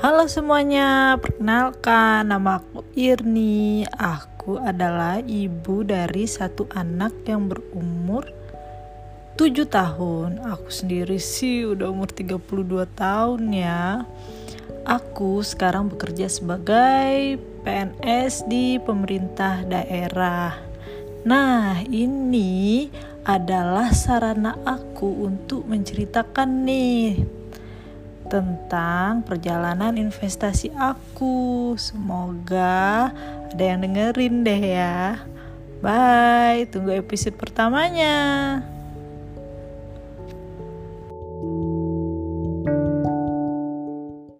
Halo semuanya, perkenalkan nama aku Irni. Aku adalah ibu dari satu anak yang berumur 7 tahun. Aku sendiri sih udah umur 32 tahun ya. Aku sekarang bekerja sebagai PNS di pemerintah daerah. Nah, ini adalah sarana aku untuk menceritakan nih tentang perjalanan investasi aku. Semoga ada yang dengerin deh ya. Bye, tunggu episode pertamanya.